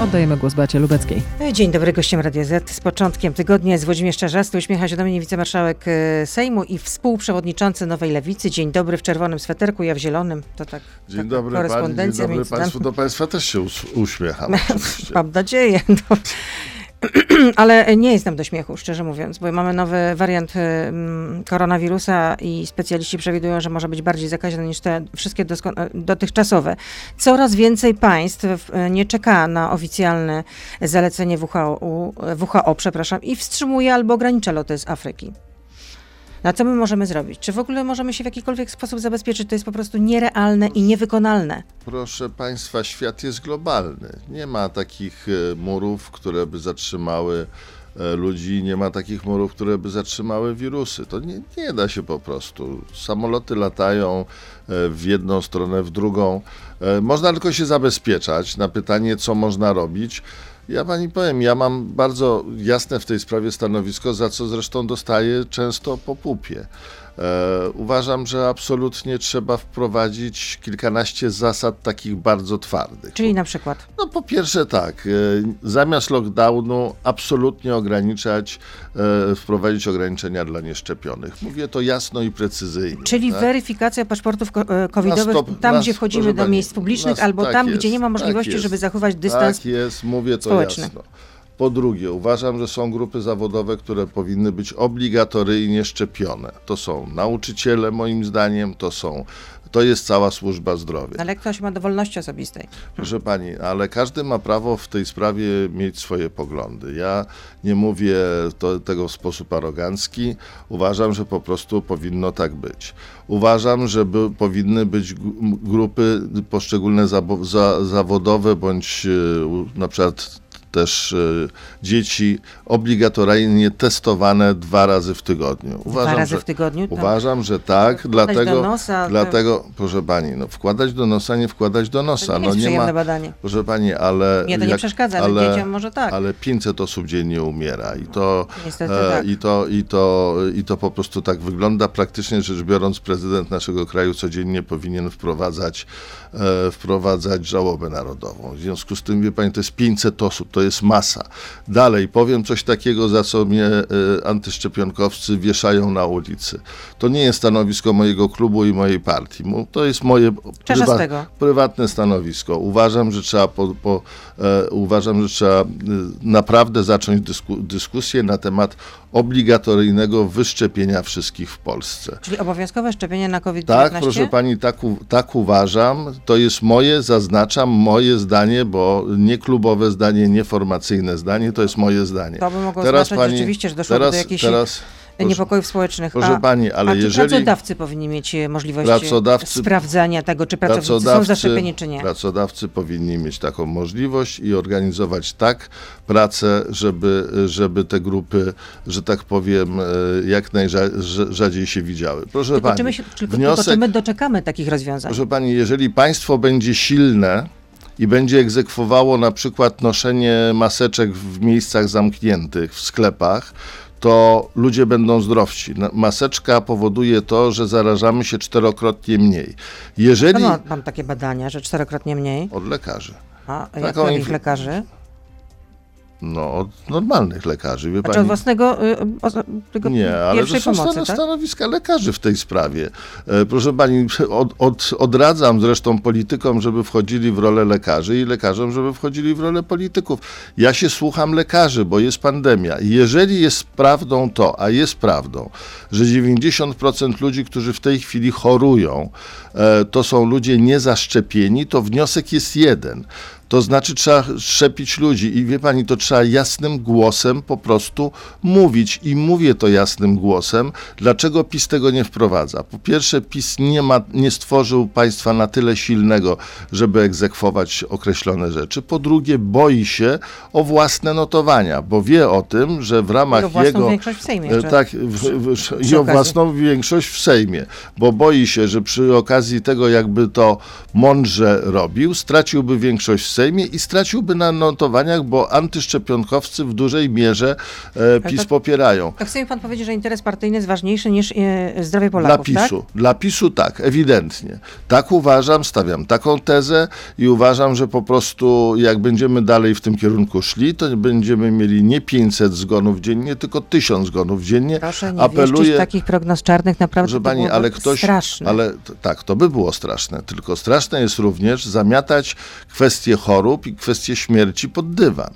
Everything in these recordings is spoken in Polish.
Oddajemy głos Beacie Lubeckiej. Dzień dobry, gościem Radio Z. Z początkiem tygodnia jest Włodzimierz Czarzasty. Uśmiecha się do mnie wicemarszałek e, Sejmu i współprzewodniczący Nowej Lewicy. Dzień dobry w czerwonym sweterku, ja w zielonym. To tak Dzień dobry pani, dzień korespondencja dobry między państwu. Do państwa też się uśmiecham. Mam nadzieję. No. Ale nie jest nam do śmiechu, szczerze mówiąc, bo mamy nowy wariant mm, koronawirusa i specjaliści przewidują, że może być bardziej zakaźny niż te wszystkie e, dotychczasowe. Coraz więcej państw e, nie czeka na oficjalne zalecenie WHO, WHO przepraszam, i wstrzymuje albo ogranicza loty z Afryki. Na co my możemy zrobić? Czy w ogóle możemy się w jakikolwiek sposób zabezpieczyć? To jest po prostu nierealne i niewykonalne. Proszę państwa, świat jest globalny. Nie ma takich e, murów, które by zatrzymały e, ludzi, nie ma takich murów, które by zatrzymały wirusy. To nie, nie da się po prostu. Samoloty latają e, w jedną stronę, w drugą. Można tylko się zabezpieczać na pytanie, co można robić. Ja pani powiem, ja mam bardzo jasne w tej sprawie stanowisko, za co zresztą dostaję często po pupie. E, uważam, że absolutnie trzeba wprowadzić kilkanaście zasad takich bardzo twardych. Czyli na przykład. No po pierwsze tak, e, zamiast lockdownu absolutnie ograniczać, e, wprowadzić ograniczenia dla nieszczepionych. Mówię to jasno i precyzyjnie. Czyli tak? weryfikacja paszportów covidowych stop- tam, gdzie wchodzimy do miejsc publicznych, na- albo tak tam, jest, gdzie nie ma tak możliwości, jest. żeby zachować dystans. Tak jest, mówię to społeczny. jasno. Po drugie, uważam, że są grupy zawodowe, które powinny być obligatoryjnie szczepione. To są nauczyciele, moim zdaniem, to są, to jest cała służba zdrowia. Ale ktoś ma do wolności osobistej. Proszę pani, ale każdy ma prawo w tej sprawie mieć swoje poglądy. Ja nie mówię to, tego w sposób arogancki. Uważam, że po prostu powinno tak być. Uważam, że by, powinny być grupy poszczególne za, zawodowe bądź u- na przykład też e, dzieci obligatoryjnie testowane dwa razy w tygodniu. Uważam, razy że, w tygodniu? Tak. Uważam, że tak, dlatego, do nosa, dlatego proszę pani, no wkładać do nosa, nie wkładać do nosa. nie no nie ma, badanie. Proszę pani, ale. Mnie to nie przeszkadza, ale dzieciom może tak. Ale 500 osób dziennie umiera i to, Niestety e, tak. i, to, i, to, i to po prostu tak wygląda. Praktycznie rzecz biorąc, prezydent naszego kraju codziennie powinien wprowadzać, e, wprowadzać żałobę narodową. W związku z tym, wie pani, to jest 500 osób, to jest masa. Dalej, powiem coś takiego, za co mnie e, antyszczepionkowcy wieszają na ulicy. To nie jest stanowisko mojego klubu i mojej partii. To jest moje Czarzastego. prywatne stanowisko. Uważam, że trzeba, po, po, e, uważam, że trzeba e, naprawdę zacząć dysku, dyskusję na temat obligatoryjnego wyszczepienia wszystkich w Polsce. Czyli obowiązkowe szczepienie na COVID-19? Tak, proszę pani, tak, u- tak uważam. To jest moje, zaznaczam, moje zdanie, bo nie klubowe zdanie, nie formacyjne zdanie, to jest moje zdanie. To by mogło oznaczać rzeczywiście, że doszłoby do jakichś teraz, niepokojów społecznych. proszę a, pani, ale a czy jeżeli- pracodawcy powinni mieć e, możliwość Pracodawcy- sprawdzania tego, czy pracownicy są zaszczepieni, czy nie? Pracodawcy powinni mieć taką możliwość i organizować tak pracę, żeby, żeby te grupy, że tak powiem, e, jak najrzadziej się widziały. Proszę Tylko pani, czy, my się, tylko, wniosek, tylko czy my doczekamy takich rozwiązań? proszę pani, jeżeli państwo będzie silne i będzie egzekwowało na przykład noszenie maseczek w miejscach zamkniętych, w sklepach, to ludzie będą zdrowsi. Maseczka powoduje to, że zarażamy się czterokrotnie mniej. Jeżeli... No, mam takie badania, że czterokrotnie mniej. Od lekarzy. A jak Taką jakich inf- lekarzy? No, od normalnych lekarzy, wie Znaczy od pani. własnego y, o, tego Nie, ale to są pomocy, tak? stanowiska lekarzy w tej sprawie. E, Proszę pani, od, od, odradzam zresztą politykom, żeby wchodzili w rolę lekarzy i lekarzom, żeby wchodzili w rolę polityków. Ja się słucham lekarzy, bo jest pandemia. Jeżeli jest prawdą to, a jest prawdą, że 90% ludzi, którzy w tej chwili chorują, e, to są ludzie niezaszczepieni, to wniosek jest jeden. To znaczy trzeba szczepić ludzi i wie pani, to trzeba jasnym głosem po prostu mówić i mówię to jasnym głosem. Dlaczego PiS tego nie wprowadza? Po pierwsze, PiS nie, ma, nie stworzył państwa na tyle silnego, żeby egzekwować określone rzeczy. Po drugie, boi się o własne notowania, bo wie o tym, że w ramach I o własną jego... większość w Sejmie E. Tak, w, w, przy i o własną większość w Sejmie, bo boi się, że przy okazji tego, jakby to mądrze robił, straciłby większość w Sejmie Sejmie i straciłby na notowaniach, bo antyszczepionkowcy w dużej mierze e, PiS to- popierają. To chce mi pan powiedzieć, że interes partyjny jest ważniejszy niż e, zdrowie Dla Polaków, PiSu. tak? Dla PiSu tak, ewidentnie. Tak uważam, stawiam taką tezę i uważam, że po prostu jak będziemy dalej w tym kierunku szli, to będziemy mieli nie 500 zgonów dziennie, tylko 1000 zgonów dziennie. Proszę nie Apeluję, takich prognoz czarnych, naprawdę to pani, ale ktoś. straszne. Ale tak, to by było straszne. Tylko straszne jest również zamiatać kwestie chorób i kwestie śmierci pod dywan.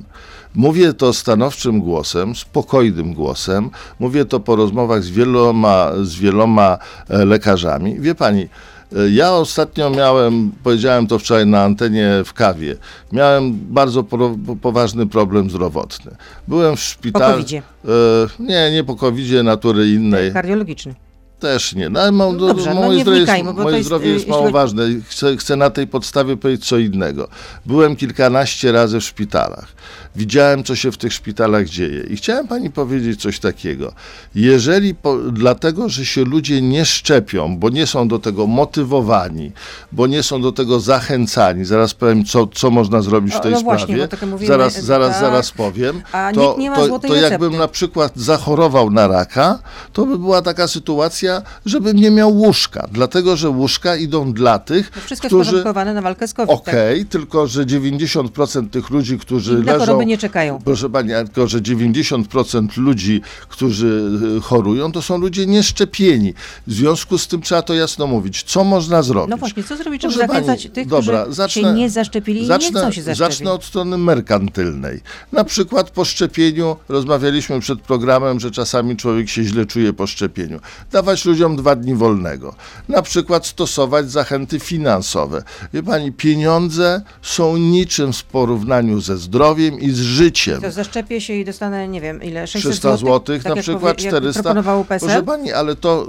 Mówię to stanowczym głosem, spokojnym głosem. Mówię to po rozmowach z wieloma, z wieloma e, lekarzami. Wie pani, e, ja ostatnio miałem, powiedziałem to wczoraj na antenie w kawie, miałem bardzo poważny problem zdrowotny. Byłem w szpitalu. covidzie. E, nie, nie po covidzie, natury innej. Kardiologiczny. Też nie. No, mam, No dobrze, no moje nie zdrowie, jest, wnikajmy, to moje jest, zdrowie y, jest jeśli mało chodzi- ważne. Chcę, chcę na tej podstawie powiedzieć co innego. Byłem kilkanaście razy w szpitalach. Widziałem, co się w tych szpitalach dzieje. I chciałem pani powiedzieć coś takiego. Jeżeli po, dlatego, że się ludzie nie szczepią, bo nie są do tego motywowani, bo nie są do tego zachęcani, zaraz powiem, co, co można zrobić O, w tej no sprawie. właśnie, tak mówimy, zaraz, zaraz, tak. zaraz powiem. A to, nikt nie ma to, to jakbym na przykład zachorował na raka, to by była taka sytuacja, żebym nie miał łóżka, dlatego że łóżka idą dla tych, To wszystko którzy... porządkowane na walkę z COVID. Okej, tylko że 90% tych ludzi, którzy Inne leżą... choroby nie czekają. Proszę Pani, tylko że 90% ludzi, którzy y, chorują, to są ludzie nieszczepieni. W związku z tym trzeba to jasno mówić. Co można zrobić? No właśnie, co zrobić, żeby Proszę pani, zachęcać tych, dobra, którzy zacznę- się nie zaszczepili i nie chcą się zaszczepić? Zacznę od strony merkantylnej. Na przykład po szczepieniu, rozmawialiśmy przed programem, że czasami człowiek się źle czuje po szczepieniu. Dawać ludziom dwa dni wolnego. Na przykład stosować zachęty finansowe. Wie pani, pieniądze są niczym w porównaniu ze zdrowiem i z życiem. To zaszczepię się i dostanę, nie wiem, ile, 600 300 zł, tak na przykład powie- jak 400. proponowało PSL? Proszę pani, ale to,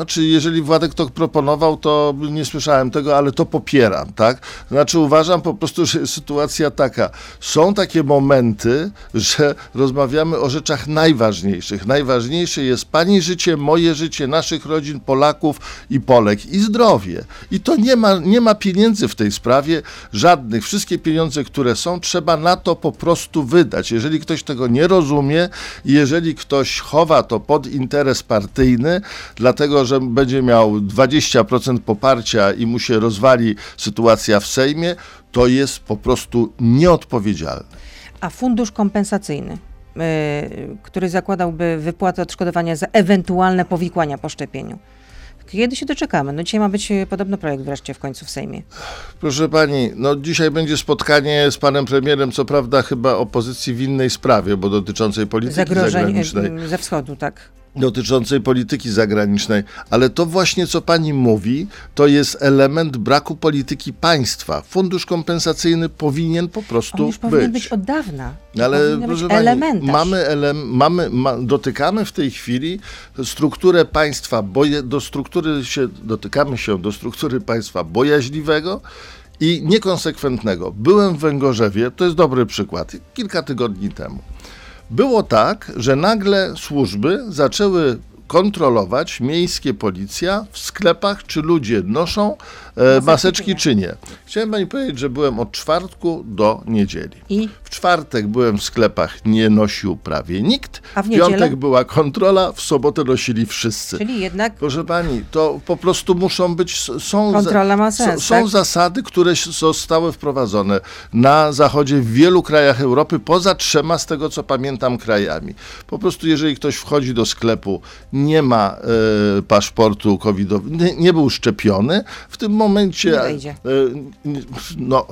znaczy jeżeli Władek to proponował, to nie słyszałem tego, ale to popieram, tak? Znaczy uważam po prostu, że jest sytuacja taka. Są takie momenty, że rozmawiamy o rzeczach najważniejszych. Najważniejsze jest pani życie, moje życie, naszych rodzin, Polaków i Polek i zdrowie. I to nie ma, nie ma pieniędzy w tej sprawie, żadnych. Wszystkie pieniądze, które są, trzeba na to po prostu wydać. Jeżeli ktoś tego nie rozumie jeżeli ktoś chowa to pod interes partyjny, dlatego że będzie miał 20% poparcia i mu się rozwali sytuacja w Sejmie, to jest po prostu nieodpowiedzialne. A fundusz kompensacyjny, yy, który zakładałby wypłatę odszkodowania za ewentualne powikłania po szczepieniu. Kiedy się doczekamy? No dzisiaj ma być e, podobno projekt wreszcie w końcu w Sejmie. Proszę pani, no dzisiaj będzie spotkanie z panem premierem, co prawda chyba opozycji w innej sprawie, bo dotyczącej polityki Zagrożeń zagranicznej. e, ze wschodu, tak. Dotyczącej polityki zagranicznej, ale to właśnie co pani mówi, to jest element braku polityki państwa. Fundusz kompensacyjny powinien po On prostu już powinien być. być od dawna. To Ale proszę pani, mamy, ele, mamy ma, dotykamy w tej chwili strukturę państwa, boje, do struktury się, dotykamy się do struktury państwa bojaźliwego i niekonsekwentnego. Byłem w Węgorzewie, to jest dobry przykład, kilka tygodni temu. Było tak, że nagle służby zaczęły kontrolować miejskie policja w sklepach, czy ludzie noszą e, maseczki, czy nie. Chciałem pani powiedzieć, że byłem od czwartku do niedzieli. I W czwartek byłem w sklepach, nie nosił prawie nikt. A w w piątek była kontrola, w sobotę nosili wszyscy. czyli jednak Proszę pani, to po prostu muszą być, są, Kontrola ma są, sens, są tak? zasady, które zostały wprowadzone na zachodzie w wielu krajach Europy, poza trzema, z tego co pamiętam, krajami. Po prostu jeżeli ktoś wchodzi do sklepu, nie ma e, paszportu covidowego, nie, nie był szczepiony, w tym momencie Wejdzie. e, no,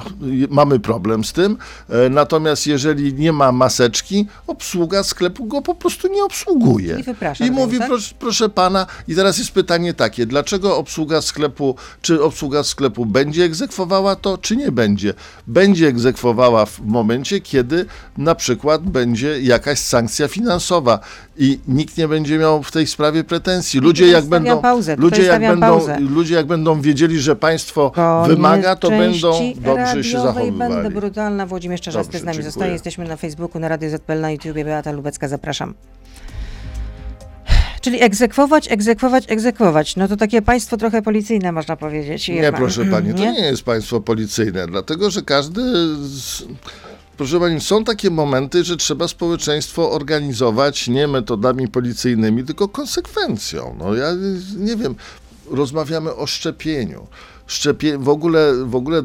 mamy problem z tym. E, natomiast jeżeli nie ma maseczki, obsługa sklepu go po prostu nie obsługuje. I I mówi, tak? proszę, proszę pana, i teraz jest pytanie takie, dlaczego obsługa sklepu, czy obsługa sklepu będzie egzekwowała to, czy nie będzie? Będzie egzekwowała w momencie, kiedy na przykład będzie jakaś sankcja finansowa i nikt nie będzie miał w tej sprawie pretensji. Ludzie jak będą, pauzę, ludzie jak będą, pauzę. ludzie jak będą wiedzieli, że państwo Koniec wymaga, to będą dobrze się radiowej Będę brutalna. Włodzimierz Czarzasty Dobrze, z nami dziękuję. zostaje. Jesteśmy na Facebooku, na Radio ZPL, na YouTubie. Beata Lubecka, zapraszam. Czyli egzekwować, egzekwować, egzekwować. No to takie państwo trochę policyjne można powiedzieć. Nie, proszę pani, to nie jest państwo policyjne, dlatego że każdy. Z... Proszę pani, są takie momenty, że trzeba społeczeństwo organizować nie metodami policyjnymi, tylko konsekwencją. No ja nie wiem, rozmawiamy o szczepieniu szczepie, w ogóle, w ogóle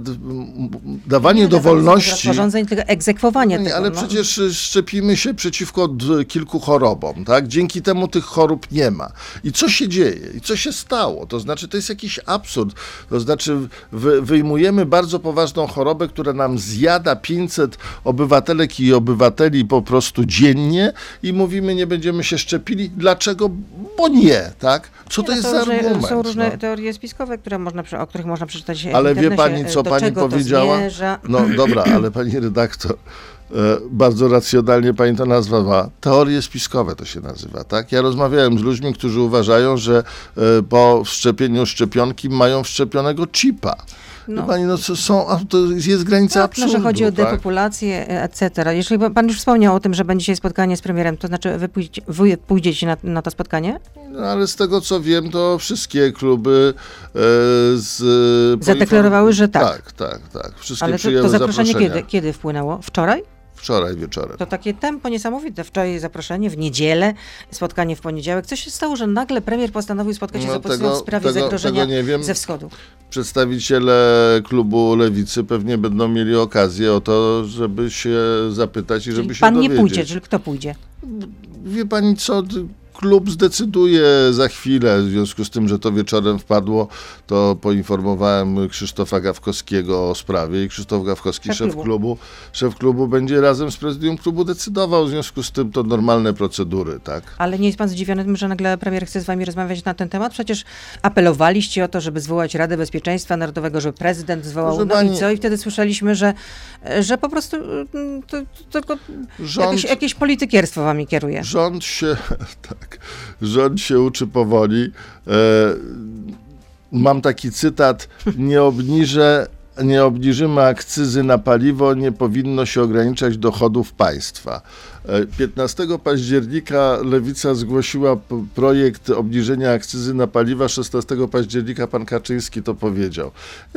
dawanie nie, do wolności. Rozporządzeń, tylko egzekwowanie no nie, tego. Ale no. przecież szczepimy się przeciwko kilku chorobom, tak? Dzięki temu tych chorób nie ma. I co się dzieje? I co się stało? To znaczy, to jest jakiś absurd. To znaczy, wy, wyjmujemy bardzo poważną chorobę, która nam zjada 500 obywatelek i obywateli po prostu dziennie i mówimy, nie będziemy się szczepili. Dlaczego? Bo nie, tak? Co nie, to no jest za argument? Są różne no? teorie spiskowe, które można, o których można przeczytać Ale wie pani, co pani powiedziała? No dobra, ale pani redaktor, e, bardzo racjonalnie pani to nazwała. Teorie spiskowe to się nazywa, tak? Ja rozmawiałem z ludźmi, którzy uważają, że e, po wszczepieniu szczepionki mają wszczepionego chipa. No. Pani, no są, to jest granica tak, absurdu. No, że chodzi o tak? depopulację, e, etc. Jeżeli pan już wspomniał o tym, że będzie dzisiaj spotkanie z premierem, to znaczy wy, pójdzie, wy pójdziecie na, na, to spotkanie? No, ale z tego, co wiem, to wszystkie kluby e, z... Zadeklarowały, że tak. Tak, tak, tak. Wszystkie ale to, to zaproszenie kiedy, kiedy wpłynęło? Wczoraj? Wczoraj wieczorem. To takie tempo niesamowite. Wczoraj zaproszenie, w niedzielę, spotkanie w poniedziałek. Co się stało, że nagle premier postanowił spotkać się no, z opozycją w sprawie tego, zagrożenia tego nie wiem. ze wschodu? Przedstawiciele klubu Lewicy pewnie będą mieli okazję o to, żeby się zapytać i żeby czyli się pan dowiedzieć. nie pójdzie, czyli kto pójdzie? Wie pani co, klub zdecyduje za chwilę, w związku z tym, że to wieczorem wpadło, to poinformowałem Krzysztofa Gawkowskiego o sprawie i Krzysztof Gawkowski, szef, szef klubu. klubu. szef klubu będzie razem z prezydium klubu decydował, w związku z tym to normalne procedury, tak. Ale nie jest pan zdziwiony tym, że nagle premier chce z wami rozmawiać na ten temat? Przecież apelowaliście o to, żeby zwołać Radę Bezpieczeństwa Narodowego, żeby prezydent zwołał, Proszę no pani... i co? I wtedy słyszeliśmy, że, że po prostu mm, to, to tylko rząd, jakieś, jakieś politykierstwo wami kieruje. Rząd się, tak, rząd się uczy powoli. E, mam taki cytat, nie obniżę nie obniżymy akcyzy na paliwo, nie powinno się ograniczać dochodów państwa. 15 e, października Lewica zgłosiła projekt obniżenia akcyzy na paliwa. 16 października pan Kaczyński to powiedział.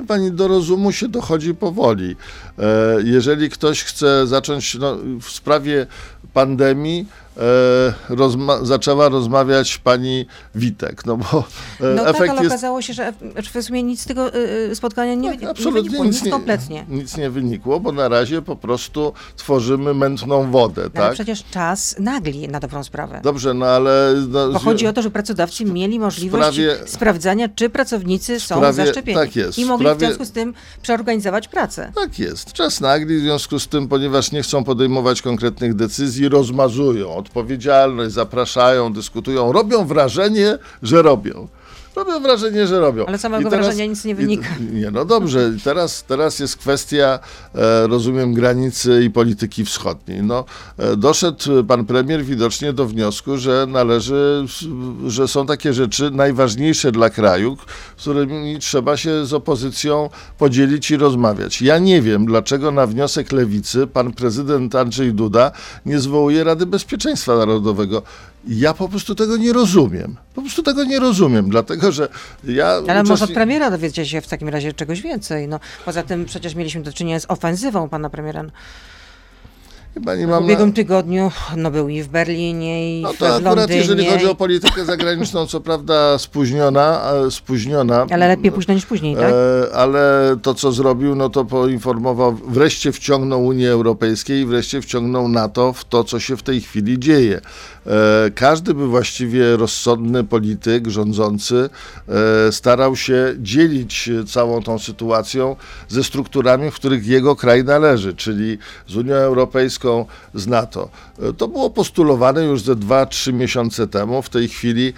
Pani, do rozumu się dochodzi powoli. E, jeżeli ktoś chce zacząć no, w sprawie pandemii, rozma zaczęła rozmawiać pani Witek, no bo e, no efekt tak, ale jest... okazało się, że w sumie nic z tego e, spotkania nie, tak, absolutnie nie wynikło, nic, nic kompletnie. Nic nie wynikło, bo na razie po prostu tworzymy mętną wodę, no, tak? Ale przecież czas nagli na dobrą sprawę. Dobrze, no ale... No, bo chodzi o to, że pracodawcy mieli możliwość sprawie, sprawdzania, czy pracownicy są sprawie, zaszczepieni. Tak jest. I mogli sprawie, w związku z tym przeorganizować pracę. Tak jest. Czas nagli, w związku z tym, ponieważ nie chcą podejmować konkretnych decyzji, rozmazują odpowiedzialność, zapraszają, dyskutują, robią wrażenie, że robią. Robią wrażenie, że robią. Ale samego teraz, wrażenia nic nie wynika. I, nie, no dobrze, teraz, teraz jest kwestia, e, rozumiem, granicy i polityki wschodniej. No, e, doszedł pan premier widocznie do wniosku, że należy, że są takie rzeczy najważniejsze dla kraju, z którymi trzeba się z opozycją podzielić i rozmawiać. Ja nie wiem, dlaczego na wniosek lewicy pan prezydent Andrzej Duda nie zwołuje Rady Bezpieczeństwa Narodowego. Ja po prostu tego nie rozumiem. Po prostu tego nie rozumiem, dlatego że ja. Ale może od premiera dowiecie się w takim razie czegoś więcej. No, poza tym przecież mieliśmy do czynienia z ofensywą pana premiera. Chyba nie mam w ubiegłym na... tygodniu no, był i w Berlinie, i no, to w akurat Londynie. jeżeli chodzi o politykę zagraniczną, co prawda spóźniona, spóźniona. Ale lepiej późno niż później, tak? E, ale to, co zrobił, no to poinformował, wreszcie wciągnął Unię Europejską i wreszcie wciągnął NATO w to, co się w tej chwili dzieje. E, każdy by właściwie rozsądny polityk rządzący e, starał się dzielić całą tą sytuacją ze strukturami, w których jego kraj należy, czyli z Unią Europejską, z NATO. E, to było postulowane już ze 2-3 miesiące temu. W tej chwili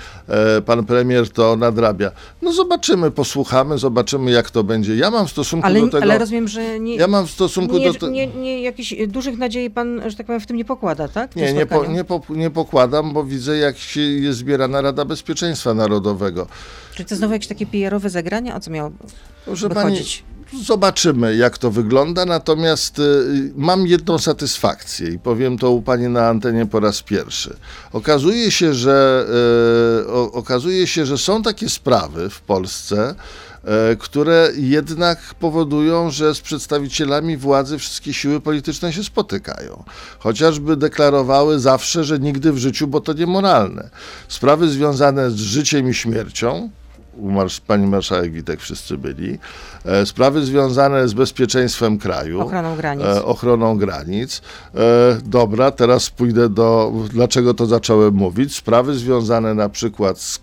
pan premier to nadrabia. No zobaczymy, posłuchamy, zobaczymy jak to będzie. Ja mam w stosunku ale, do tego... Ale rozumiem, że nie, ja mam w stosunku nie, do te... nie, nie, jakichś dużych nadziei pan, że tak powiem, w tym nie pokłada, tak? Nie, nie, po, nie, po, nie pokłada zakładam, bo widzę, jak się jest zbierana Rada Bezpieczeństwa Narodowego. Czy to znowu jakieś takie PR-owe zagrania? O co miało Proszę wychodzić? Pani, zobaczymy, jak to wygląda. Natomiast y, mam jedną satysfakcję i powiem to u pani na antenie po raz pierwszy. Okazuje się, że, y, okazuje się, że są takie sprawy w Polsce, y, które jednak powodują, że z przedstawicielami władzy wszystkie siły polityczne się spotykają. Chociażby deklarowały zawsze, że nigdy w życiu, bo to niemoralne. Sprawy związane z życiem i śmiercią, pani marszałek Witek wszyscy byli. E, sprawy związane z bezpieczeństwem kraju. Ochroną granic. E, ochroną granic. E, dobra, teraz pójdę do, dlaczego to zacząłem mówić. Sprawy związane na przykład z,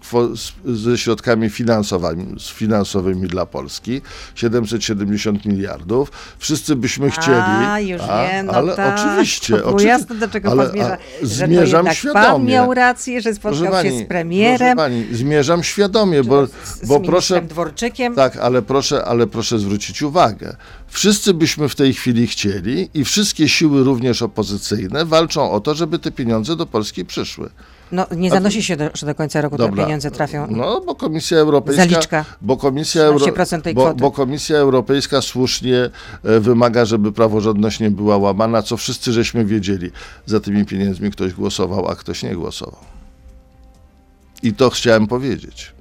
ze środkami finansowymi, finansowymi dla Polski. 770 miliardów. Wszyscy byśmy chcieli. A, już a, wiem, no ale tak. oczywiście. Oczywi- jasne, do czego ale, pan zmierza. a, Że zmierzam świadomie. pan miał rację, że spotkał Proszę się z premierem. Pani, zmierzam świadomie, bo, z, bo z proszę. Dworczykiem. Tak, ale proszę, ale proszę zwrócić uwagę. Wszyscy byśmy w tej chwili chcieli i wszystkie siły, również opozycyjne, walczą o to, żeby te pieniądze do Polski przyszły. No, nie zanosi się, do, że do końca roku te pieniądze trafią. No, bo Komisja Europejska. Zaliczka. Bo Komisja, Euro, 13% tej bo, bo Komisja Europejska słusznie e, wymaga, żeby praworządność nie była łamana, co wszyscy żeśmy wiedzieli. Za tymi pieniędzmi ktoś głosował, a ktoś nie głosował. I to chciałem powiedzieć.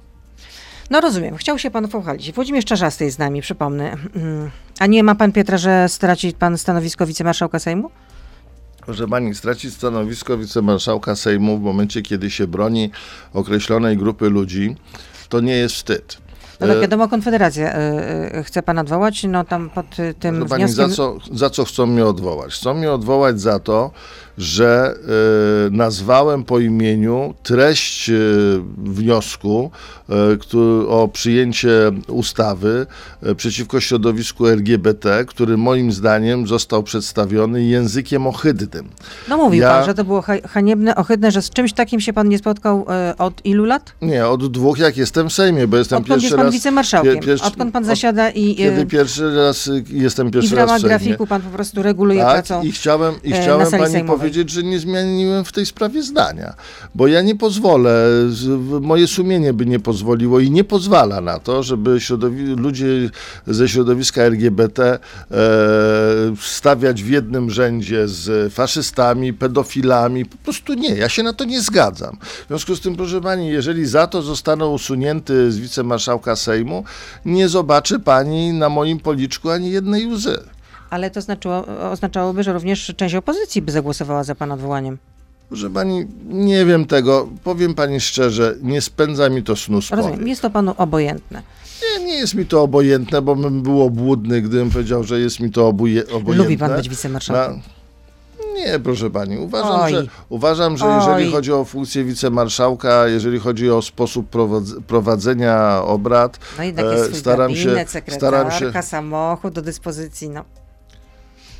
No rozumiem, chciał się pan pochwalić. Włodzimierz Czarzasty jest z nami, przypomnę. Mm. A nie ma pan Pietra, że straci pan stanowisko wicemarszałka Sejmu? Proszę pani, stracić stanowisko wicemarszałka Sejmu w momencie, kiedy się broni określonej grupy ludzi, to nie jest wstyd. No tak E, wiadomo, Konfederacja y, y, chce pana odwołać, no tam pod y, tym Proszę pani, wnioskiem... za co, za co chcą mnie odwołać? Chcą mnie odwołać za to, że e, nazwałem po imieniu treść e, wniosku e, o przyjęcie ustawy przeciwko środowisku LGBT, który moim zdaniem został przedstawiony językiem ohydnym. No mówił Ja- pan, że to było ha- haniebne, ohydne, że z czymś takim się pan nie spotkał od ilu lat? Nie, od dwóch jak jestem w Sejmie, bo jestem Odkąd pierwszy jest pan raz... wicemarszałkiem? pie- pierwszy- Odkąd pan od- zasiada i, y, Kiedy pierwszy raz jestem i pierwszy w raz ramach w Sejmie. grafiku pan po prostu reguluje Tak, pracą? i chciałem, i chciałem pani sejmowej. powiedzieć, że nie zmieniłem w tej sprawie zdania, bo ja nie pozwolę, moje sumienie by nie pozwoliło i nie pozwala na to, żeby ludzie ze środowiska LGBT e, stawiać w jednym rzędzie z faszystami, pedofilami. Po prostu nie, ja się na to nie zgadzam. W związku z tym, proszę pani, jeżeli za to zostaną usunięty z wicemarszałka Sejmu, nie zobaczy pani na moim policzku ani jednej łzy. Ale to znaczyło, oznaczałoby, że również część opozycji by zagłosowała za pana odwołaniem. Proszę pani, nie wiem tego. Powiem pani szczerze, nie spędza mi to snu z Rozumiem, jest to panu obojętne. Nie, nie jest mi to obojętne, bo bym był obłudny, gdybym powiedział, że jest mi to obuje, obojętne. Lubi pan być wicemarszałkiem? Nie, proszę pani. Uważam, Oj. że, uważam, że Oj. jeżeli chodzi o funkcję wicemarszałka, jeżeli chodzi o sposób prowadz- prowadzenia obrad, No jednak e, jest swój staram się, gabinet, staram sekretarka, się, samochód do dyspozycji, no.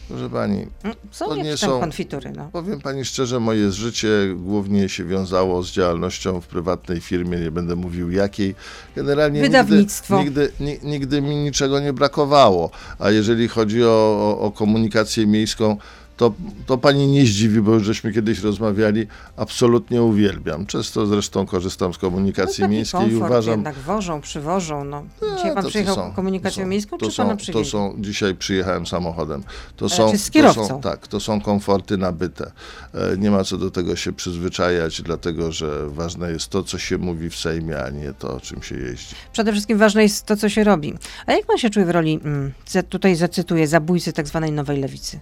Proszę pani, Mm, Są To nie są- konfitury, no. Powiem pani szczerze, moje życie głównie się wiązało z działalnością w prywatnej firmie, nie będę mówił jakiej. Generalnie Wydawnictwo. Nigdy, nigdy, ni- nigdy mi niczego nie brakowało. A jeżeli chodzi o, o, o komunikację miejską, to, to pani nie zdziwi, bo już żeśmy kiedyś rozmawiali, absolutnie uwielbiam. Często zresztą korzystam z komunikacji taki miejskiej i uważam, jednak wożą, przywożą, no. Dzisiaj pan to- to przyjechał są- komunikacją to są- miejską, to czy są, pana To przywieźli? są, dzisiaj przyjechałem samochodem. To są, czy z to kierowcą? są, tak, to są komforty nabyte. E, Nie ma co do tego się przyzwyczajać, dlatego że ważne jest to, co się mówi w Sejmie, a nie to, czym się jeździ. Przede wszystkim ważne jest to, co się robi. A jak pan się czuje w roli, mm, tutaj zacytuję, zabójcy tak zwanej nowej lewicy?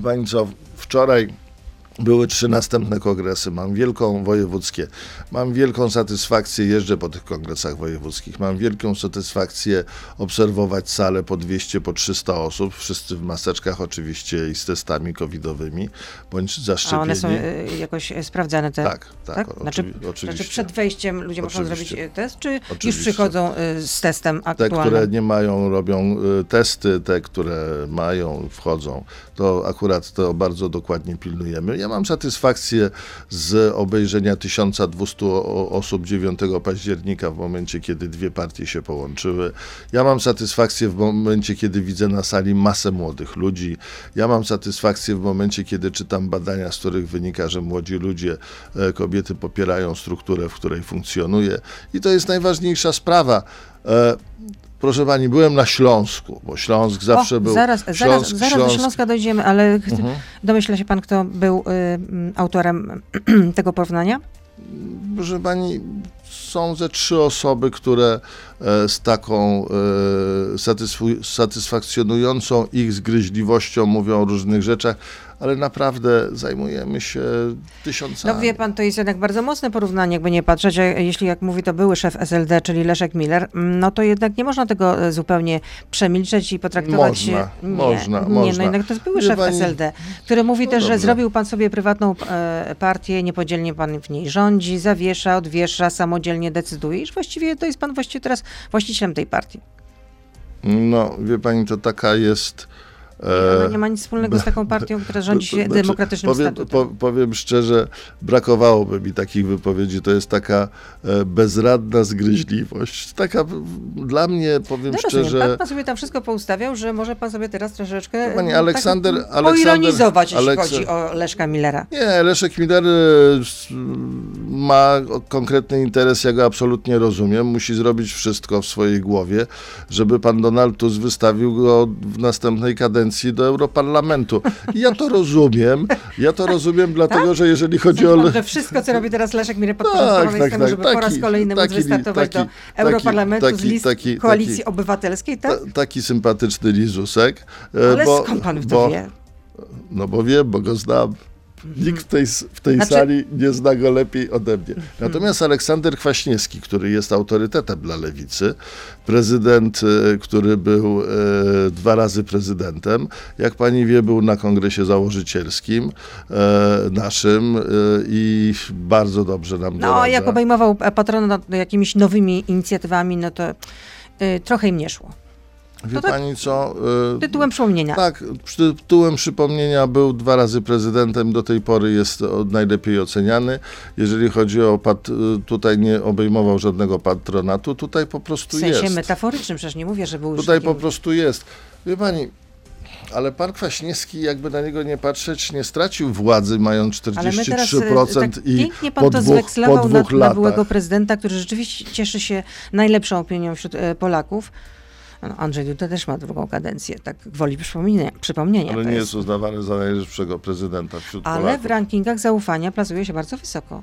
Pani co, wczoraj były trzy następne kongresy. Mam wielką wojewódzkie. Mam wielką satysfakcję, jeżdżę po tych kongresach wojewódzkich. Mam wielką satysfakcję obserwować salę po 200, po 300 osób. Wszyscy w maseczkach oczywiście i z testami covidowymi, bądź A zaszczepieni. one są y, jakoś y, sprawdzane te... Tak, tak, tak? oczywi- Znaczy, oczywiście. Znaczy przed wejściem ludzie muszą Oczywiście. zrobić y, test, czy już Oczywiście. przychodzą y, z testem Te, aktualnym? które nie mają, robią y, testy, te, które mają, wchodzą. To akurat to bardzo dokładnie pilnujemy. Ja mam satysfakcję z obejrzenia 1200 o- osób 9 października w momencie, kiedy dwie partie się połączyły. Ja mam satysfakcję w momencie, kiedy widzę na sali masę młodych ludzi. Ja mam satysfakcję w momencie, kiedy czytam badania, z których wynika, że młodzi ludzie, e, kobiety popierają strukturę, w której funkcjonuje. I to jest najważniejsza sprawa. Proszę pani, byłem na Śląsku, bo Śląsk zawsze o, był. Zaraz, Śląsk, zaraz, zaraz do Śląsk, Śląska dojdziemy, ale Mhm. domyśla się pan, kto był y, m, autorem tego porównania? Proszę pani, są ze trzy osoby, które e, z taką e, satysfakcjonującą ich zgryźliwością mówią o różnych rzeczach, ale naprawdę zajmujemy się tysiącami. No wie pan, to jest jednak bardzo mocne porównanie, jakby nie patrzeć, jeśli jak mówi to były szef SLD, czyli Leszek Miller, mm, no to jednak nie można tego e, zupełnie przemilczeć i potraktować... Można, nie, można, nie, można. no jednak to jest były Wie szef pani- SLD, który mówi No też, że dobrze. zrobił pan sobie prywatną e, partię, niepodzielnie pan w niej rządzi, zawiesza, odwiesza, samodzielnie decyduje, iż właściwie to jest pan właściwie teraz właścicielem tej partii. No, wie pani, to taka jest. Ona e, nie ma nic wspólnego z taką partią, która rządzi się Znaczy, demokratycznym powiem, po, powiem szczerze, brakowałoby mi takich wypowiedzi. To jest taka e, bezradna zgryźliwość. Taka dla mnie, powiem No rozumiem, szczerze. pan, pan sobie tam wszystko poustawiał, że może pan sobie teraz troszeczkę Pani mm, Aleksander- tak, Aleksander- poironizować, jeśli chodzi o Leszka Millera. Nie, Leszek Miller e, ma konkretny interes, ja go absolutnie rozumiem. Musi zrobić wszystko w swojej głowie, żeby pan Donald Tusk wystawił go w następnej kadencji do Europarlamentu. I ja to rozumiem. Ja to rozumiem, dlatego że jeżeli chodzi o. Sądzi pan, że wszystko, co robi teraz Leszek Tak, podporządkowane tak, jest temu, tak, żeby po raz taki- kolejny móc taki- wystartować taki- do Europarlamentu taki- z list taki- Koalicji taki- Obywatelskiej, tak? ta, taki sympatyczny Lizusek. e, Ale bo- skąd pan to bo- wie? No bo wiem, bo go znam. Nikt w tej, w tej Znaczy- sali nie zna go lepiej ode mnie. Natomiast Aleksander Kwaśniewski, który jest autorytetem dla lewicy, prezydent, e, który był e, dwa razy prezydentem, jak pani wie, był na kongresie założycielskim e, naszym e, i bardzo dobrze nam No, doradza. jak obejmował patronat jakimiś nowymi inicjatywami, no to y, trochę im nie szło. Wie to tak pani co? e, Tytułem przypomnienia. Tak, tytułem przypomnienia był dwa razy prezydentem, do tej pory jest najlepiej oceniany. Jeżeli chodzi o pat, tutaj nie obejmował żadnego patronatu, tutaj po w prostu sensie jest. metaforycznym, przecież nie mówię, że był Tutaj takim... po prostu jest. Wie pani, ale pan Kwaśniewski, jakby na niego nie patrzeć, nie stracił władzy, mając Ale my teraz 43% e, tak i pięknie pan po to dwóch, po dwóch na latach. byłego prezydenta, który rzeczywiście cieszy się najlepszą opinią wśród Polaków. No, Andrzej Duda też ma drugą kadencję, tak gwoli przypomnienia. przypomnienia Ale nie jest. uznawany za najlepszego prezydenta wśród Ale w Polaków. rankingach zaufania plazuje się bardzo wysoko.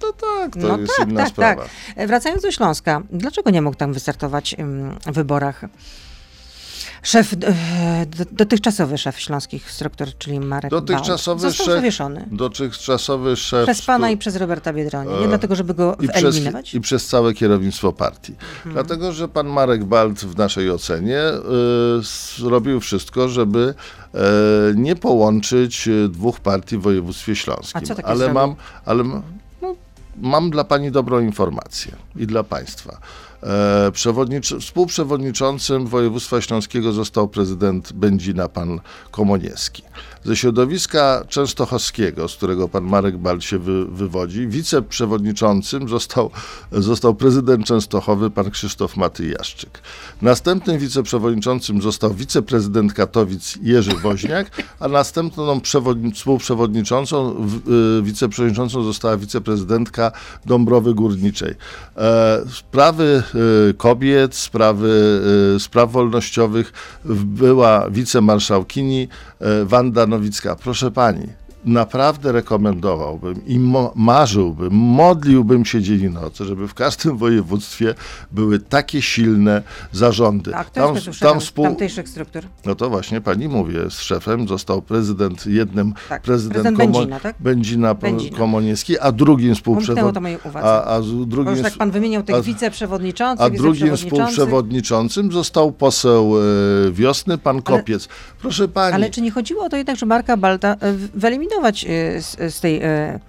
To tak, to No jest tak, inna tak, sprawa. tak. E, Wracając do Śląska, dlaczego nie mógł tam wystartować ym, w wyborach szef, e, dotychczasowy szef śląskich struktur, czyli Marek Dotychczasowy Bałt, został szef- zawieszony Dotychczasowy szef... przez pana i przez Roberta Biedronia. Nie E, dlatego, żeby go i przez, wyeliminować? I przez całe kierownictwo partii. Mhm. Dlatego, że pan Marek Balt w naszej ocenie y, zrobił wszystko, żeby e, nie połączyć e, dwóch partii w województwie śląskim. A co ale zrobił? mam, ale no, mam dla pani dobrą informację i dla państwa. E, przewodnicz- współprzewodniczącym województwa śląskiego został prezydent Będzina, pan Komoniewski. Ze środowiska częstochowskiego, z którego pan Marek Bal się wy, wywodzi, wiceprzewodniczącym został, został prezydent Częstochowy, pan Krzysztof Matyjaszczyk. Następnym wiceprzewodniczącym został wiceprezydent Katowic Jerzy Woźniak, a następną przewodni- współprzewodniczącą, w, y, wiceprzewodniczącą została wiceprezydentka Dąbrowy Górniczej. E, sprawy y, kobiet, sprawy y, spraw wolnościowych była wicemarszałkini e, Wanda Proszę pani, naprawdę rekomendowałbym i marzyłbym, modliłbym się dzień i noc, żeby w każdym województwie były takie silne zarządy. A kto jest Tam, według tam współ... tamtejszych struktur? No to właśnie pani mówię, z szefem został prezydent jednym, Tak, prezydent, prezydent Komo- Będzina, tak? Będzina, Będzina. Komoniewski, a drugim współprzewodniczącym. to. A, a z Bo drugim, już tak pan wymieniał tych a- wiceprzewodniczących, a drugim współprzewodniczącym został poseł e, Wiosny, pan Kopiec. Proszę pani, Ale czy nie chodziło o to jednak, że Marka Balta e, w- wyeliminować e, z, z tej e,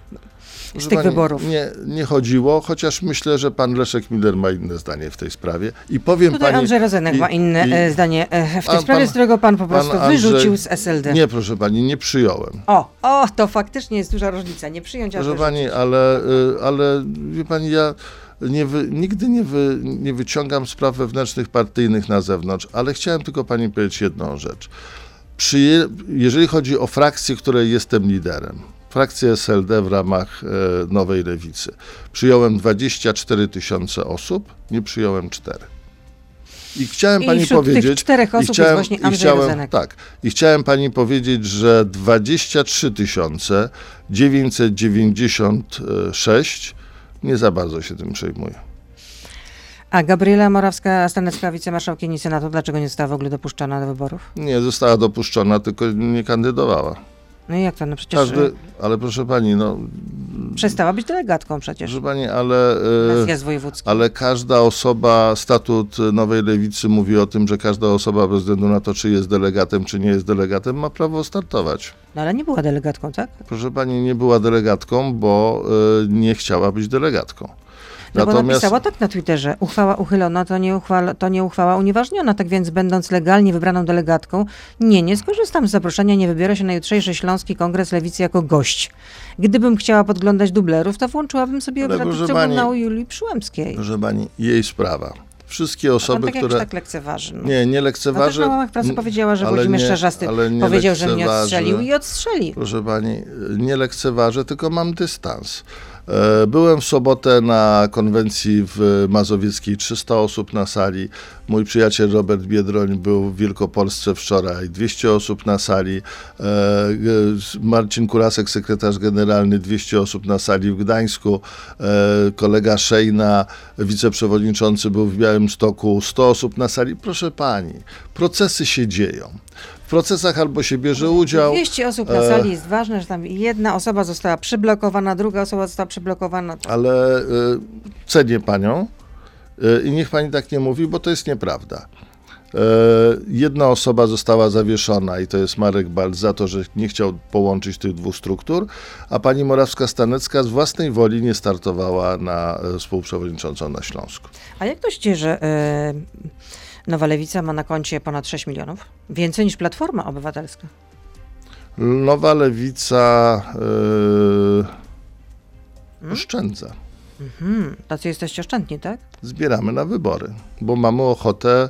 z tych wyborów? Nie, nie chodziło, chociaż myślę, że pan Leszek Miller ma inne zdanie w tej sprawie. I powiem Tutaj pani... Andrzej Rozenek i- ma inne i- e, zdanie e, w tej Pan- sprawie, pan- z którego pan po pan prostu Andrzej- wyrzucił z SLD. Nie, proszę pani, nie przyjąłem. O, o, to faktycznie jest duża różnica. Nie przyjąć, Proszę wyrzucić. pani, ale, y, ale wie pani, ja nie wy, nigdy nie, wy, nie wyciągam spraw wewnętrznych partyjnych na zewnątrz, ale chciałem tylko pani powiedzieć jedną rzecz. Jeżeli chodzi o frakcję, której jestem liderem, frakcję SLD w ramach e, Nowej Lewicy, przyjąłem 24 tysiące osób, nie przyjąłem 4. I chciałem I pani wśród tych powiedzieć. czterech i osób jest chciałem, właśnie i Andrzej chciałem, Rozenek. Tak. I chciałem pani powiedzieć, że 23 tysiące 996 nie za bardzo się tym przejmuje. A Gabriela Morawska-Stanecka, wicemarszałkini Senatu, dlaczego nie została w ogóle dopuszczona do wyborów? Nie została dopuszczona, tylko nie kandydowała. No i jak to? No przecież Każdy, ale proszę pani, no, y, przestała być delegatką przecież. proszę pani, ale. Wojewódzki. Ale każda osoba, statut Nowej Lewicy mówi o tym, że każda osoba, bez względu na to, czy jest delegatem, czy nie jest delegatem, ma prawo startować. No ale nie była delegatką, tak? Proszę pani, nie była delegatką, bo e, nie chciała być delegatką. No bo napisała tak na Twitterze, uchwała uchylona to nie, uchwała, to nie uchwała unieważniona, tak więc będąc legalnie wybraną delegatką, nie, nie skorzystam z zaproszenia, nie wybiorę się na jutrzejszy Śląski Kongres Lewicy jako gość. Gdybym chciała podglądać dublerów, to włączyłabym sobie obrady Trybunału Julii Przyłębskiej. proszę pani, jej sprawa. Wszystkie osoby, tak które... tak lekceważy. No. Nie, nie No też lekceważę. na łamach prasy powiedziała, że Włodzimierz nie powiedział, że mnie odstrzelił i odstrzeli. Proszę pani, nie lekceważę, tylko mam dystans. E, Byłem w sobotę na konwencji w Mazowieckiej, 300 osób na sali. Mój przyjaciel Robert Biedroń był w Wielkopolsce wczoraj, 200 osób na sali. E, e, Marcin Kurasek, sekretarz generalny, 200 osób na sali w Gdańsku. Kolega Szejna, wiceprzewodniczący był w Białymstoku, 100 osób na sali. Proszę pani, procesy się dzieją. W procesach albo się bierze udział. 200 osób na e, sali jest ważne, że tam jedna osoba została przyblokowana, druga osoba została przyblokowana. ale y, cenię panią y, i niech pani tak nie mówi, bo to jest nieprawda. Jedna osoba została zawieszona i to jest Marek Balc za to, że nie chciał połączyć tych dwóch struktur, a pani Morawska-Stanecka z własnej woli nie startowała na współprzewodniczącą na Śląsku. A jak to się dzieje, że e, Nowa Lewica ma na koncie ponad 6 milionów? Więcej niż Platforma Obywatelska. Nowa lewica y, oszczędza. Hmm, tacy jesteście oszczędni, tak? zbieramy na wybory, bo mamy ochotę e,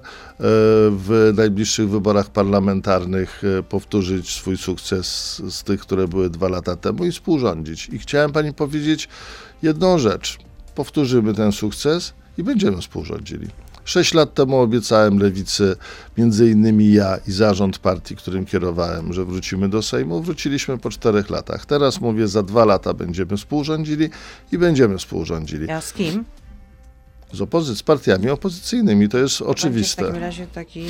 w najbliższych wyborach parlamentarnych e, powtórzyć swój sukces z tych, które były dwa lata temu i współrządzić. I chciałem pani powiedzieć jedną rzecz. Powtórzymy ten sukces i będziemy współrządzili. Sześć lat temu obiecałem lewicy, między innymi ja i zarząd partii, którym kierowałem, że wrócimy do Sejmu. Wróciliśmy po czterech latach. Teraz mówię, za dwa lata będziemy współrządzili i będziemy współrządzili. Ja z kim? Z opozy- z partiami opozycyjnymi, to jest Będzie W oczywiste. takim razie taki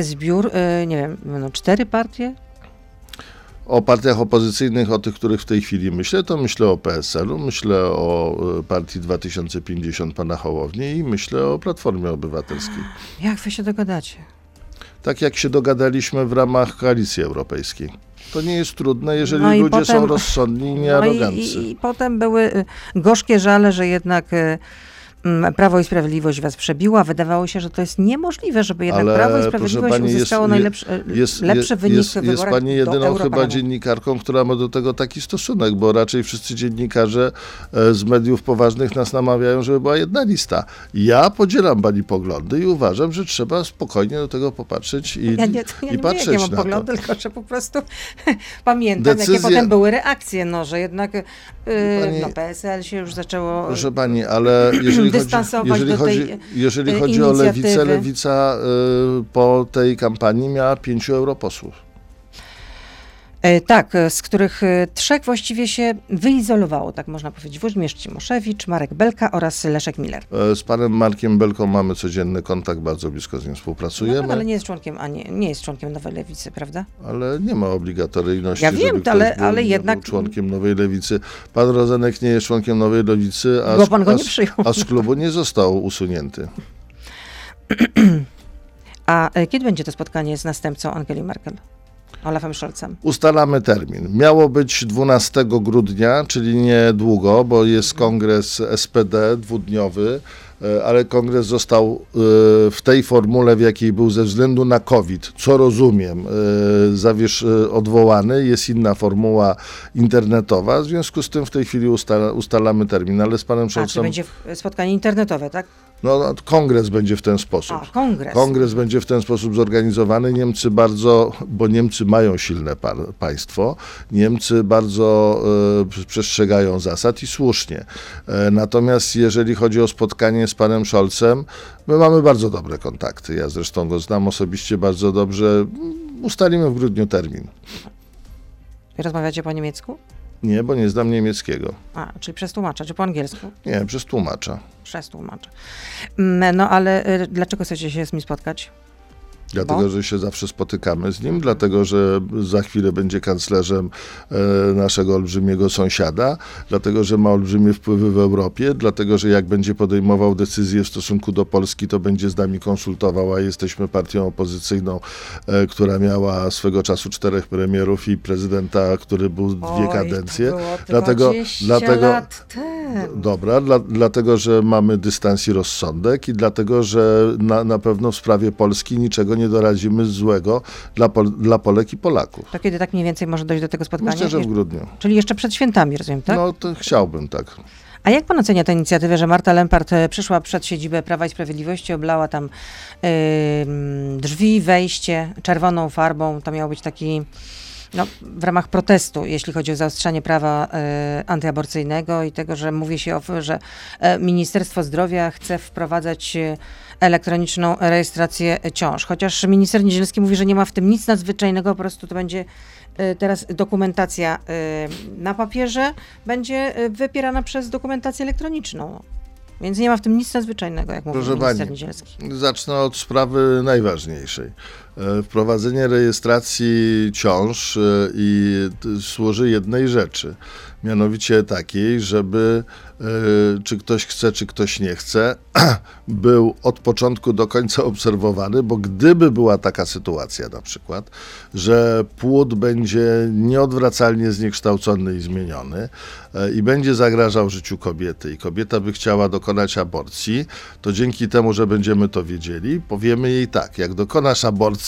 zbiór, e, nie wiem, no, cztery partie? O partiach opozycyjnych, o tych, których w tej chwili myślę, to myślę o PSL-u, myślę o e, partii 2050 pana Hołowni i myślę o Platformie Obywatelskiej. Jak wy się dogadacie? Tak jak się dogadaliśmy w ramach Koalicji Europejskiej. To nie jest trudne, jeżeli No ludzie są potem- rozsądni i No niearoganccy. i, i, I potem były y, gorzkie żale, że jednak y, Prawo i Sprawiedliwość was przebiła. Wydawało się, że to jest niemożliwe, żeby jednak Ale, Prawo i Sprawiedliwość pani, jest- uzyskało je- najlepszy, Jest, lepszy je- wynik jest, jest wyborach pani jedyną chyba dziennikarką, która ma do tego taki stosunek, bo raczej wszyscy dziennikarze e, z mediów poważnych nas namawiają, żeby była jedna lista. Ja podzielam pani poglądy i uważam, że trzeba spokojnie do tego popatrzeć i, Ja nie, ja i nie mówię, patrzeć jakie mam na poglądy, to. tylko że po prostu pamiętam, jakie Decyzje- potem były reakcje, no, że jednak y, Pani- no, PSL się już zaczęło... Proszę pani, ale jeżeli Dystansować jeżeli do tej, chodzi, jeżeli e, chodzi o lewicę, inicjatywy. lewica y, po tej kampanii miała pięciu europosłów. E, Tak, e, z których e, trzech właściwie się wyizolowało, tak można powiedzieć. Włodzimierz Cimoszewicz, Marek Belka oraz Leszek Miller. Z panem Markiem Belką mamy codzienny kontakt, bardzo blisko z nim współpracujemy. No, ale nie jest członkiem, a nie, nie jest członkiem Nowej Lewicy, prawda? Ale nie ma obligatoryjności, Ja wiem, ale- był, ale nie jednak- był członkiem Nowej Lewicy. Pan Rozenek nie jest członkiem Nowej Lewicy, a, Bo z, pan go nie przyjął. a z klubu nie został usunięty. A kiedy będzie to spotkanie z następcą Angeli Merkel? Olafem Scholzem. Ustalamy termin. Miało być 12 grudnia, czyli niedługo, bo jest kongres SPD dwudniowy, e, ale kongres został e, w tej formule, w jakiej był ze względu na COVID, co rozumiem, e, zawiesz, odwołany. Jest inna formuła internetowa, w związku z tym w tej chwili ustala, ustalamy termin, ale z panem A, czy Scholzem będzie w- spotkanie internetowe, tak? No, no, kongres będzie w ten sposób. A, kongres. Kongres będzie w ten sposób zorganizowany. Niemcy bardzo, bo Niemcy mają silne pa państwo, Niemcy bardzo e, przestrzegają zasad i słusznie. E, natomiast jeżeli chodzi o spotkanie z panem Scholzem, my mamy bardzo dobre kontakty. Ja zresztą go znam osobiście bardzo dobrze. Ustalimy w grudniu termin. Rozmawiacie po niemiecku? Nie, bo nie znam niemieckiego. A, czyli przez tłumacza, czy po angielsku? Nie, przez tłumacza. Przez tłumacza. Mm, No ale y, dlaczego chcecie się z nim spotkać? Dlatego, Bo? że się zawsze spotykamy z nim, dlatego, że za chwilę będzie kanclerzem e, naszego olbrzymiego sąsiada, dlatego, że ma olbrzymie wpływy w Europie, dlatego, że jak będzie podejmował decyzje w stosunku do Polski, to będzie z nami konsultował, a jesteśmy partią opozycyjną, e, która miała swego czasu czterech premierów i prezydenta, który był dwie Oj, kadencje. To było Dlatego- 20 dlatego- lat temu. Dobra, dla, dlatego, że mamy dystans i rozsądek i dlatego, że na, na pewno w sprawie Polski niczego nie doradzimy złego dla, Pol, dla Polek i Polaków. To kiedy tak mniej więcej może dojść do tego spotkania? Myślę, że w grudniu. Czyli jeszcze przed świętami, rozumiem, tak? No to chciałbym tak. A jak pan ocenia tę inicjatywę, że Marta Lempart e, przyszła przed siedzibę Prawa i Sprawiedliwości, oblała tam ym, drzwi, wejście czerwoną farbą, to miał być taki no, w ramach protestu, jeśli chodzi o zaostrzanie prawa e, antyaborcyjnego i tego, że mówi się, o, że e, Ministerstwo Zdrowia chce wprowadzać e, elektroniczną rejestrację ciąż. Chociaż minister Niedzielski mówi, że nie ma w tym nic nadzwyczajnego, po prostu to będzie e, teraz dokumentacja e, na papierze, będzie e, wypierana przez dokumentację elektroniczną. Więc nie ma w tym nic nadzwyczajnego, jak mówi Proszę minister pani. Niedzielski. Zacznę od sprawy najważniejszej. E, Wprowadzenie rejestracji ciąż e, i służy jednej rzeczy, mianowicie takiej, żeby e, czy ktoś chce, czy ktoś nie chce, był od początku do końca obserwowany, bo gdyby była taka sytuacja na przykład, że płód będzie nieodwracalnie zniekształcony i zmieniony i będzie zagrażał życiu kobiety i kobieta by chciała dokonać aborcji, to dzięki temu, że będziemy to wiedzieli, powiemy jej tak, jak dokonasz aborcji,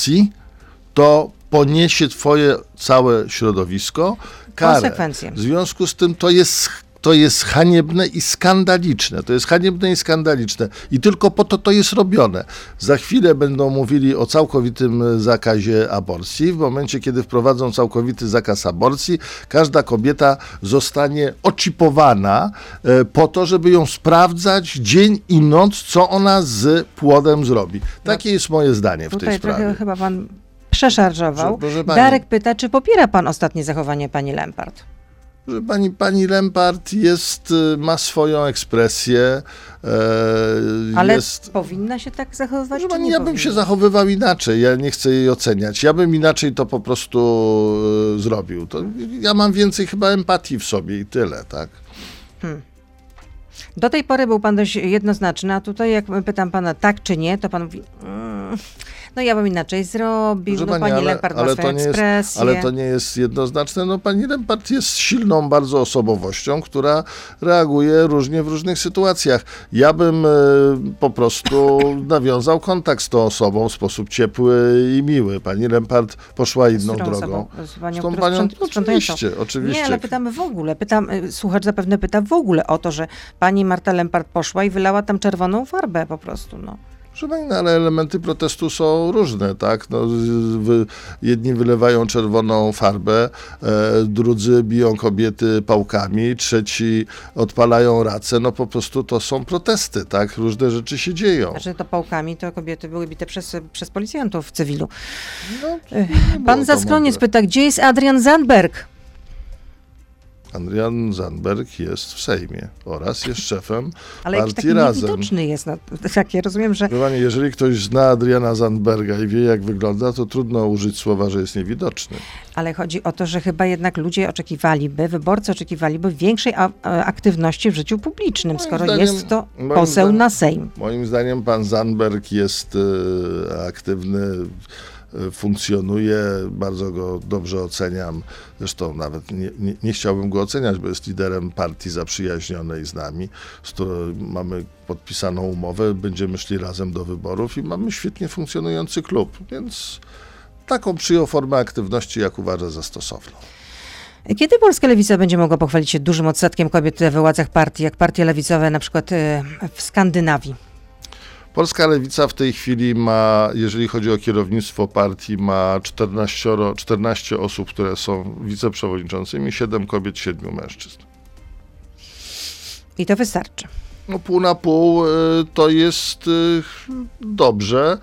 to poniesie twoje całe środowisko karę. Konsekwencje. W związku z tym to jest to jest haniebne i skandaliczne. To jest haniebne i skandaliczne. I tylko po to to jest robione. Za chwilę będą mówili o całkowitym e, zakazie aborcji. W momencie, kiedy wprowadzą całkowity zakaz aborcji, każda kobieta zostanie oczipowana e, po to, żeby ją sprawdzać dzień i noc, co ona z płodem zrobi. Takie jest moje zdanie w tej Tutaj trochę sprawie. chyba pan przeszarżował. Darek pyta, czy popiera pan ostatnie zachowanie pani Lempart? Że pani, pani Lempart jest, y, ma swoją ekspresję. E, Ale jest, powinna się tak zachowywać, pani, nie ja bym powinna? się zachowywał inaczej, ja nie chcę jej oceniać. Ja bym inaczej to po prostu e, zrobił. To, ja mam więcej chyba empatii w sobie i tyle, tak? Do tej pory był pan dość jednoznaczny, a tutaj jak pytam pana tak czy nie, to pan mówi, mm, no ja bym inaczej zrobił, Proszę no pani, ale, Lempart ma ale, swoją jest, ekspresję. ale to nie jest jednoznaczne. No, pani Lempart jest silną bardzo osobowością, która reaguje różnie w różnych sytuacjach. Ja bym e, po prostu nawiązał kontakt z tą osobą w sposób ciepły i miły. Pani Lempart poszła Z inną którą drogą. osobą? Z panią, Z tą panią, oczywiście, oczywiście. Nie, ale pytamy w ogóle. Pytam, y, słuchacz zapewne pyta w ogóle o to, że pani Marta Lempart poszła i wylała tam czerwoną farbę po prostu, no. Proszę pani, no, ale elementy protestu są różne, tak? No, wy, jedni wylewają czerwoną farbę, e, drudzy biją kobiety pałkami, trzeci odpalają racę. No po prostu to są protesty, tak? Różne rzeczy się dzieją. Znaczy to pałkami to kobiety były bite przez, przez policjantów w cywilu. No, było Pan Zaskroniec pyta, gdzie jest Adrian Zandberg? Adrian Zandberg jest w Sejmie oraz jest szefem Ale partii taki Razem. niewidoczny jest. No, takie rozumiem, że Proszę pani, jeżeli ktoś zna Adriana Zandberga i wie, jak wygląda, to trudno użyć słowa, że jest niewidoczny. Ale chodzi o to, że chyba jednak ludzie oczekiwaliby, wyborcy oczekiwaliby większej a, a, aktywności w życiu publicznym, Moim skoro zdaniem- jest to poseł zdaniem- na Sejm. Moim zdaniem pan Zandberg jest e, aktywny, funkcjonuje, bardzo go dobrze oceniam. Zresztą nawet nie, nie, nie chciałbym go oceniać, bo jest liderem partii zaprzyjaźnionej z nami, z którą mamy podpisaną umowę, będziemy szli razem do wyborów i mamy świetnie funkcjonujący klub, więc taką przyjął formę aktywności, jak uważa za stosowną. Kiedy polska lewica będzie mogła pochwalić się dużym odsetkiem kobiet we władzach partii, jak partie lewicowe na przykład e, w Skandynawii? Polska Lewica w tej chwili ma, jeżeli chodzi o kierownictwo partii, ma 14, 14 osób, które są wiceprzewodniczącymi, 7 kobiet, 7 mężczyzn. I to wystarczy. No pół na pół y, to jest y, dobrze.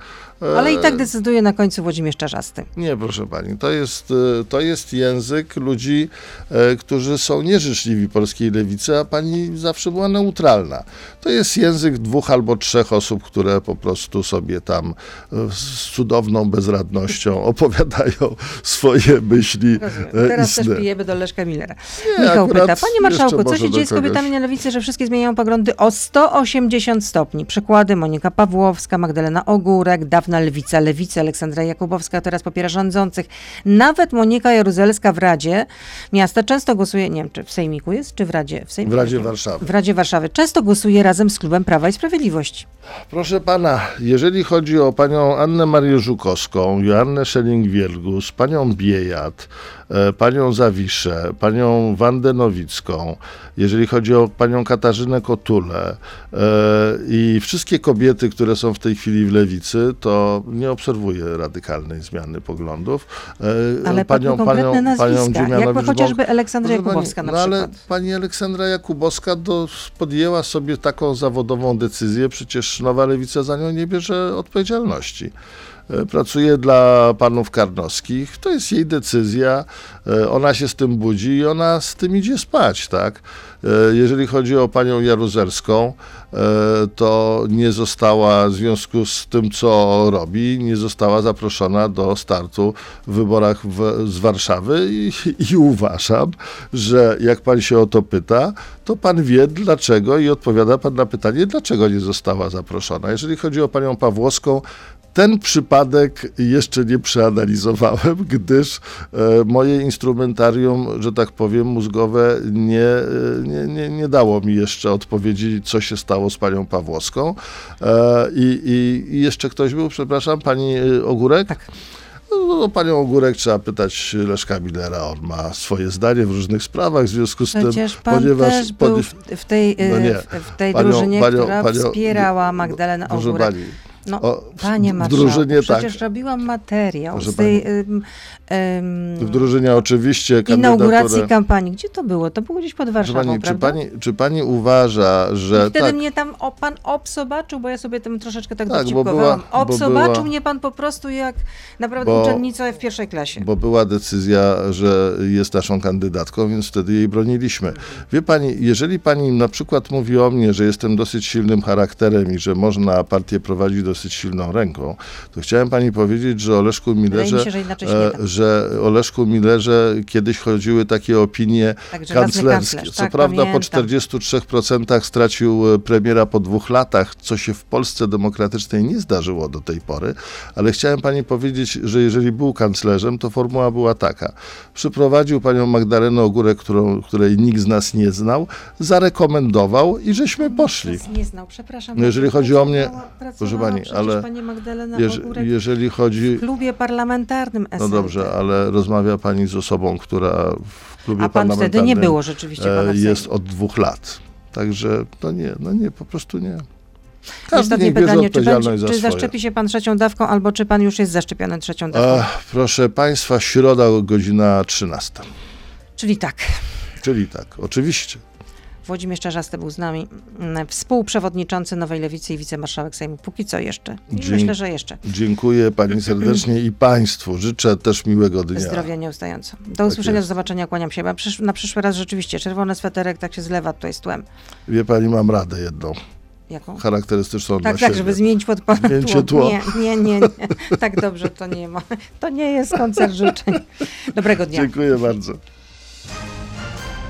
Ale i tak E, decyduje na końcu Włodzimierz Czarzasty. Nie, proszę pani, to jest, y, to jest język ludzi, e, którzy są nieżyczliwi polskiej lewicy, a pani zawsze była neutralna. To jest język dwóch albo trzech osób, które po prostu sobie tam e, z cudowną bezradnością opowiadają swoje myśli Rozumiem. e, Teraz też pijemy do Leszka Millera. Nie, Michał pyta, panie marszałku, co się dzieje z kobietami na lewicy, że wszystkie zmieniają poglądy o 180 stopni? Przykłady Monika Pawłowska, Magdalena Ogórek, dawna lewica, lewica, Aleksandra Jakubowska teraz popiera rządzących. Nawet Monika Jaruzelska w Radzie Miasta często głosuje, nie wiem, czy w Sejmiku jest, czy w Radzie? W, Sejmiku? W Radzie Warszawy. W Radzie Warszawy. Często głosuje razem z klubem Prawa i Sprawiedliwości. Proszę pana, jeżeli chodzi o panią Annę Marię Żukowską, Joannę Szelling-Wielgus, panią Biejat, panią Zawiszę, panią Wandę Nowicką, jeżeli chodzi o panią Katarzynę Kotulę e, i wszystkie kobiety, które są w tej chwili w lewicy, to nie obserwuję radykalnej zmiany poglądów. E, Ale panią, nazwiska, jakby Dziemianowicz-Bąk- chociażby Aleksandra Jakubowska na no przykład. ale pani Aleksandra Jakubowska do, podjęła sobie taką zawodową decyzję, przecież Nowa Lewica za nią nie bierze odpowiedzialności. E, Pracuje dla panów Karnowskich, to jest jej decyzja, e, ona się z tym budzi i ona z tym idzie spać, tak? E, Jeżeli chodzi o panią Jaruzerską, to nie została w związku z tym, co robi, nie została zaproszona do startu w wyborach w, z Warszawy i, i uważam, że jak pan się o to pyta, to pan wie dlaczego i odpowiada pan na pytanie, dlaczego nie została zaproszona. Jeżeli chodzi o panią Pawłowską, ten przypadek jeszcze nie przeanalizowałem, gdyż e, moje instrumentarium, że tak powiem, mózgowe nie, e, nie, nie, nie dało mi jeszcze odpowiedzi, co się stało z panią Pawłowską. E, i, i, I jeszcze ktoś był, przepraszam, pani Ogórek? Tak. No, no, panią Ogórek trzeba pytać Leszka Millera, on ma swoje zdanie w różnych sprawach, w związku z Przecież tym, ponieważ... też był w, w tej, No nie. w, tej Panią- drużynie, panią- która panią- wspierała Magdalenę Ogórek. pani, No, o, panie w marszałku, drużynie przecież tak. robiłam materiał Proszę z tej ym, w ym, drużynie oczywiście inauguracji kampanii. Gdzie to było? To było gdzieś pod Warszawą, pani, czy, prawda? pani, czy pani uważa, że I wtedy tak, mnie tam o, pan obsobaczył, bo ja sobie tym troszeczkę tak, Tak, bo Obsobaczył była- mnie pan po prostu jak naprawdę Bo- uczennica w pierwszej klasie. bo była decyzja, że jest naszą kandydatką, więc wtedy jej broniliśmy. Wie pani, jeżeli pani na przykład mówi o mnie, że jestem dosyć silnym charakterem i że można partię prowadzić dosyć silną ręką, to chciałem pani powiedzieć, że o Leszku Millerze, mi się, że e, że o Leszku Millerze kiedyś chodziły takie opinie Tak, kanclerskie. kanclerz, Co tak, prawda po pamiętam. 43% stracił e, premiera po dwóch latach, co się w Polsce demokratycznej nie zdarzyło do tej pory, ale chciałem pani powiedzieć, że jeżeli był kanclerzem, to formuła była taka. Przyprowadził panią Magdalenę Ogórek, którą, której nikt z nas nie znał, zarekomendował i żeśmy poszli. Nie znał, przepraszam. No jeżeli chodzi o mnie- proszę pani, przecież ale pani Magdalena Jeż, Ogórek jeżeli chodzi... w klubie parlamentarnym SLD. No dobrze, ale rozmawia pani z osobą, która w klubie A pan wtedy nie parlamentarnym, było rzeczywiście pana e, w jest od dwóch lat. Także no nie, no nie, po prostu nie. Każdy Ostatnie pytanie, czy, czy za swoje. zaszczepi się pan trzecią dawką, albo czy pan już jest zaszczepiony trzecią dawką? Proszę państwa, środa godzina 13. Czyli tak. Czyli tak, oczywiście. Włodzimierz Czarzasty był z nami, mm, współprzewodniczący Nowej Lewicy i wicemarszałek Sejmu. Póki co jeszcze. I Dzień- myślę, że jeszcze. Dziękuję pani serdecznie i państwu. Życzę też miłego dnia. Zdrowia nieustająco. Do usłyszenia, do jest. zobaczenia, kłaniam się. Na przyszły raz rzeczywiście czerwony sweterek tak się zlewa tutaj z tłem. Wie pani, mam radę jedną, Jaką? charakterystyczną Tak, dla tak, siebie. żeby zmienić pod pana Zmieńcie tło. Nie, nie, nie, nie. Tak dobrze to nie ma. To nie jest koncert życzeń. Dobrego dnia. Dziękuję bardzo.